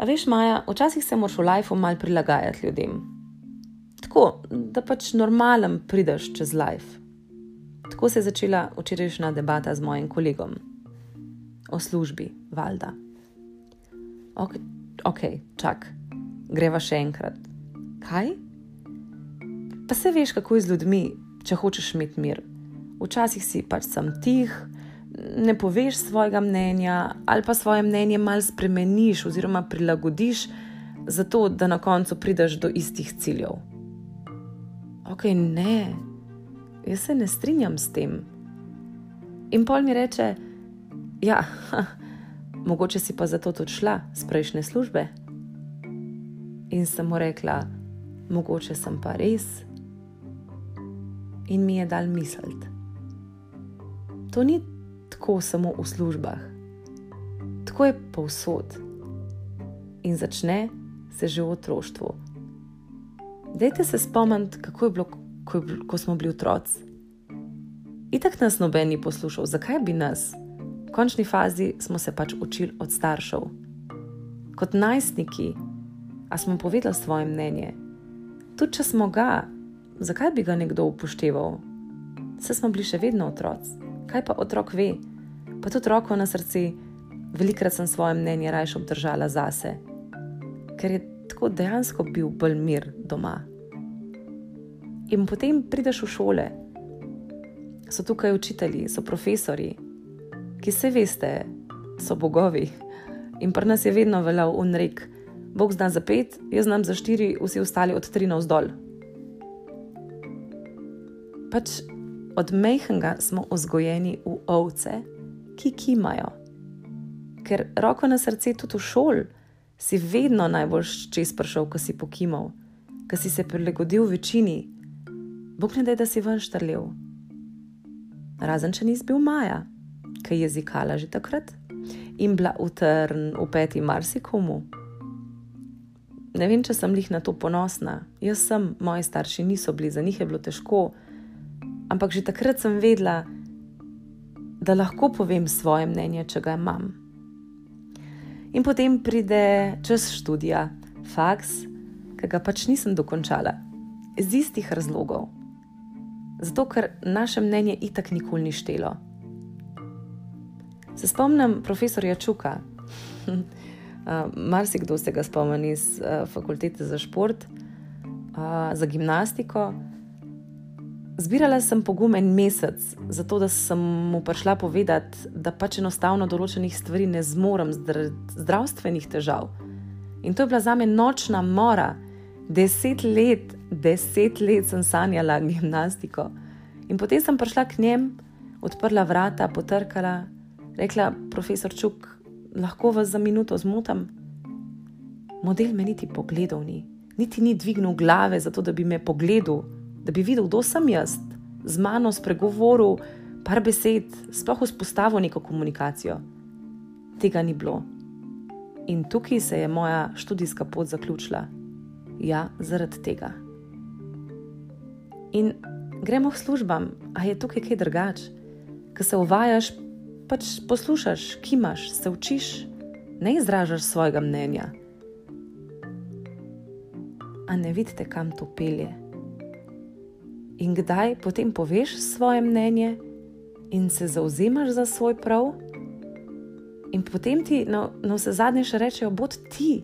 A veš, Maja, včasih se moraš v lifeu mal prilagajati ljudem. Tako, da pač normalen prideš čez life. Tako se je začela včerajšnja debata z mojim kolegom o službi, valjda. Ok, ok, čak, greva še enkrat. Kaj? Pa se veš, kako je z ljudmi, če hočeš imeti mir. Včasih si pač sam tih, ne poveš svojega mnenja, ali pa svoje mnenje malo spremeniš oziroma prilagodiš, zato da na koncu prideš do istih ciljev. Ok, ne, jaz se ne strinjam s tem. In pol mi reče, ja, ha, mogoče si pa zato tudi šla z prejšnje službe. In sem mu rekla, mogoče sem pa res. In mi je dal misliti. To ni tako samo v službah. Tako je povsod. In začne se že v otroštvu. Dajte se spomniti, kako je bilo, ko, je ko smo bili otroci. Itak nas noben ni poslušal, zakaj bi nas? V končni fazi smo se pač učili od staršev. Kot najstniki, a smo povedali svoje mnenje. Tudi če smo ga, zakaj bi ga nekdo upošteval? Vse smo bili še vedno otroci. Kaj pa otrok ve? pa tudi roko na srce, velikrat sem svoje mnenje raje obdržala zase, ker je tako dejansko bil bolj mir doma. In potem prideš v šole, so tukaj učitelji, so profesori, ki se veste, so bogovi. In pri nas je vedno veljal unrek, Bog zna za pet, jaz znam za štiri, vsi ostali od tri navzdol. Pač od mehanga smo vzgojeni v ovce, ki kimajo. Ker roko na srce tudi v šoli si vedno najbolj čez prišel, ko si pokimal, ko si se prilagodil večini. Bog ne da, da si ven štrlel. Razen če nisi bil Maja, ki je jezikala že takrat in bila utrn v peti marsikomu. Ne vem, če sem jih na to ponosna. Jaz sem, moji starši niso bili, za njih je bilo težko, ampak že takrat sem vedela, da lahko povem svoje mnenje, če ga imam. In potem pride čas študija, faks, ki ga pač nisem dokončala, iz istih razlogov. Zato, ker naše mnenje itak nikoli ni štelo. Se spomnim profesorja Čuka, marsikdo se ga spomni iz fakultete za šport, za gimnastiko. Zbirala sem pogum en mesec, zato da sem mu prišla povedati, da pač enostavno določenih stvari ne zmorem zaradi zdravstvenih težav. In to je bila za me nočna mora. Deset let, deset let sem sanjala gimnastiko. In potem sem prišla k njem, odprla vrata, potrkala, rekla: Profesor Čuk, lahko vas za minuto zmotam. Model me niti pogledal ni, niti ni dvignil glave, zato da bi me pogledal da bi videl, kdo sem jaz, z mano spregovoril par besed, sploh vzpostavil neko komunikacijo. Tega ni bilo. In tukaj se je moja študijska pot zaključila. Ja, zaradi tega. In gremo v službam, a je tukaj kaj drugače, ki se uvajaš, pač poslušaš, kimaš, se učiš, ne izražaš svojega mnenja. A ne vidite, kam to pelje? In kdaj potem poveš svoje mnenje in se zauzemaš za svoj prav, in potem ti na, na vse zadnje še rečejo: Bod ti,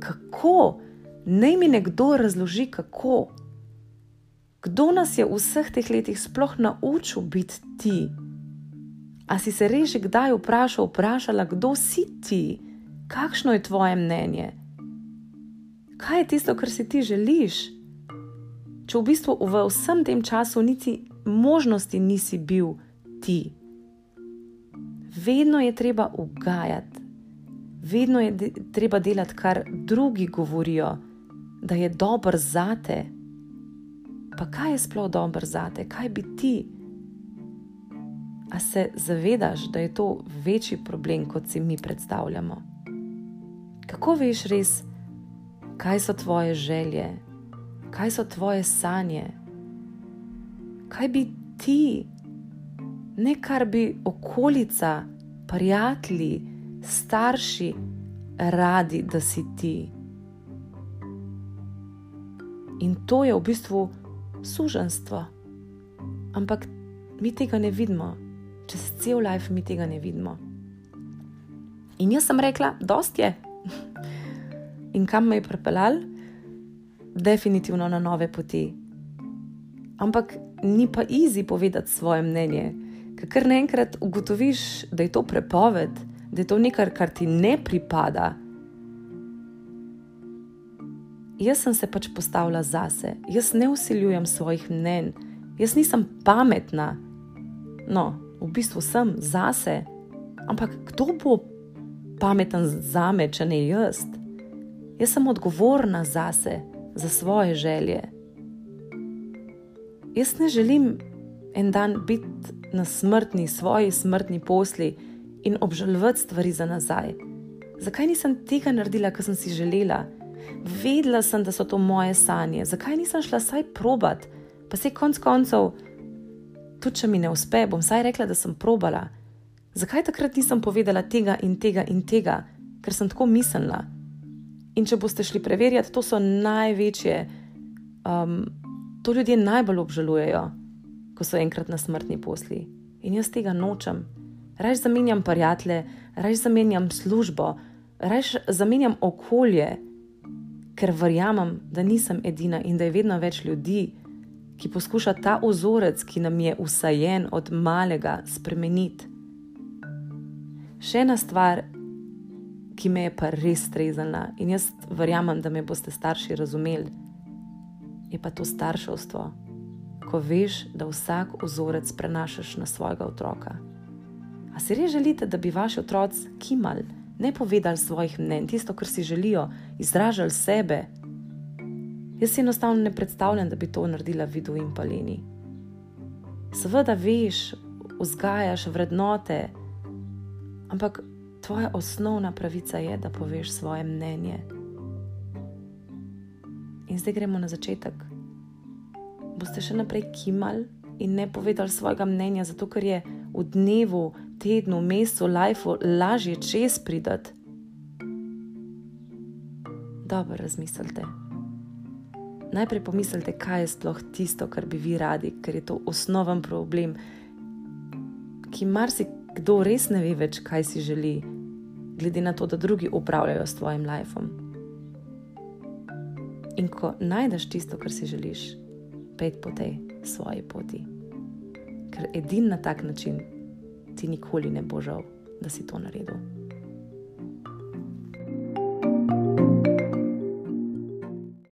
kako, naj mi nekdo razloži, kako. Kdo nas je v vseh teh letih sploh naučil biti ti? A si se reži kdaj vprašal, vprašala, kdo si ti, kakšno je tvoje mnenje? Kaj je tisto, kar si ti želiš? Če v bistvu v vsem tem času niti možnosti nisi bil ti. Vedno je treba ugajati, vedno je de treba delati, kar drugi govorijo, da je dobro za te. Pa kaj je sploh dobro za te, kaj bi ti? A se zavedaš, da je to večji problem, kot si mi predstavljamo? Kako veš res, kaj so tvoje želje, kaj so tvoje sanje, kaj bi ti ne kar bi okolica, prijatelji, starši radi, da si ti. In to je v bistvu suženstvo. Ampak mi tega ne vidimo, čez cel life mi tega ne vidimo. In jaz sem rekla, dost je. In kam me je pripeljal? Definitivno na nove poti. Ampak ni pa easy povedati svoje mnenje, ker naenkrat ugotoviš, da je to prepoved, da je to nekaj, kar ti ne pripada. Jaz sem se pač postavila zase, jaz ne usiljujem svojih mnen, jaz nisem pametna. No, v bistvu sem zase, ampak kdo bo pameten za me, če ne jaz? Jaz sem odgovorna zase, za svoje želje. Jaz ne želim en dan biti na smrtni, svoji smrtni posli in obžalovati stvari za nazaj. Zakaj nisem tega naredila, kar sem si želela? Vedela sem, da so to moje sanje, zakaj nisem šla saj probat, pa se konc koncev, tudi če mi ne uspe, bom saj rekla, da sem probala. Zakaj takrat nisem povedala tega in tega in tega, ker sem tako mislila? In če boste šli preverjati, to so največje, um, to ljudje najbolj obžalujejo, ko so enkrat na smrtni posli. In jaz tega nočem. Raj zamenjam prijatelje, raj zamenjam službo, raj zamenjam okolje, ker verjamem, da nisem edina in da je vedno več ljudi, ki poskuša ta ozorec, ki nam je usajen od malega, spremeniti. Še ena stvar, ki me je pa res strezala in jaz verjamem, da me boste starši razumeli, je pa to starševstvo, ko veš, da vsak ozorec prenašaš na svojega otroka. A si res želite, da bi vaši otroci kimali, ne povedali svojih mnen, tisto, kar si želijo, izražali sebe? Jaz si enostavno ne predstavljam, da bi to naredila vidu in paleni. Seveda veš, vzgajaš vrednote, ampak tvoja osnovna pravica je, da poveš svoje mnenje. In zdaj gremo na začetek. Boste še naprej kimali in ne povedali svojega mnenja, zato ker je v dnevu, tednu, mesecu, lifeu lažje čez pridati. Dobro razmislite. Najprej pomislite, kaj je sploh tisto, kar bi vi radi, ker je to osnoven problem, ki marsikaj kdo res ne ve več, kaj si želi, glede na to, da drugi upravljajo s tvojim lifeom. In ko najdeš tisto, kar si želiš, pet po tej svoji poti. Ker edini na tak način ti nikoli ne bo žal, da si to naredil.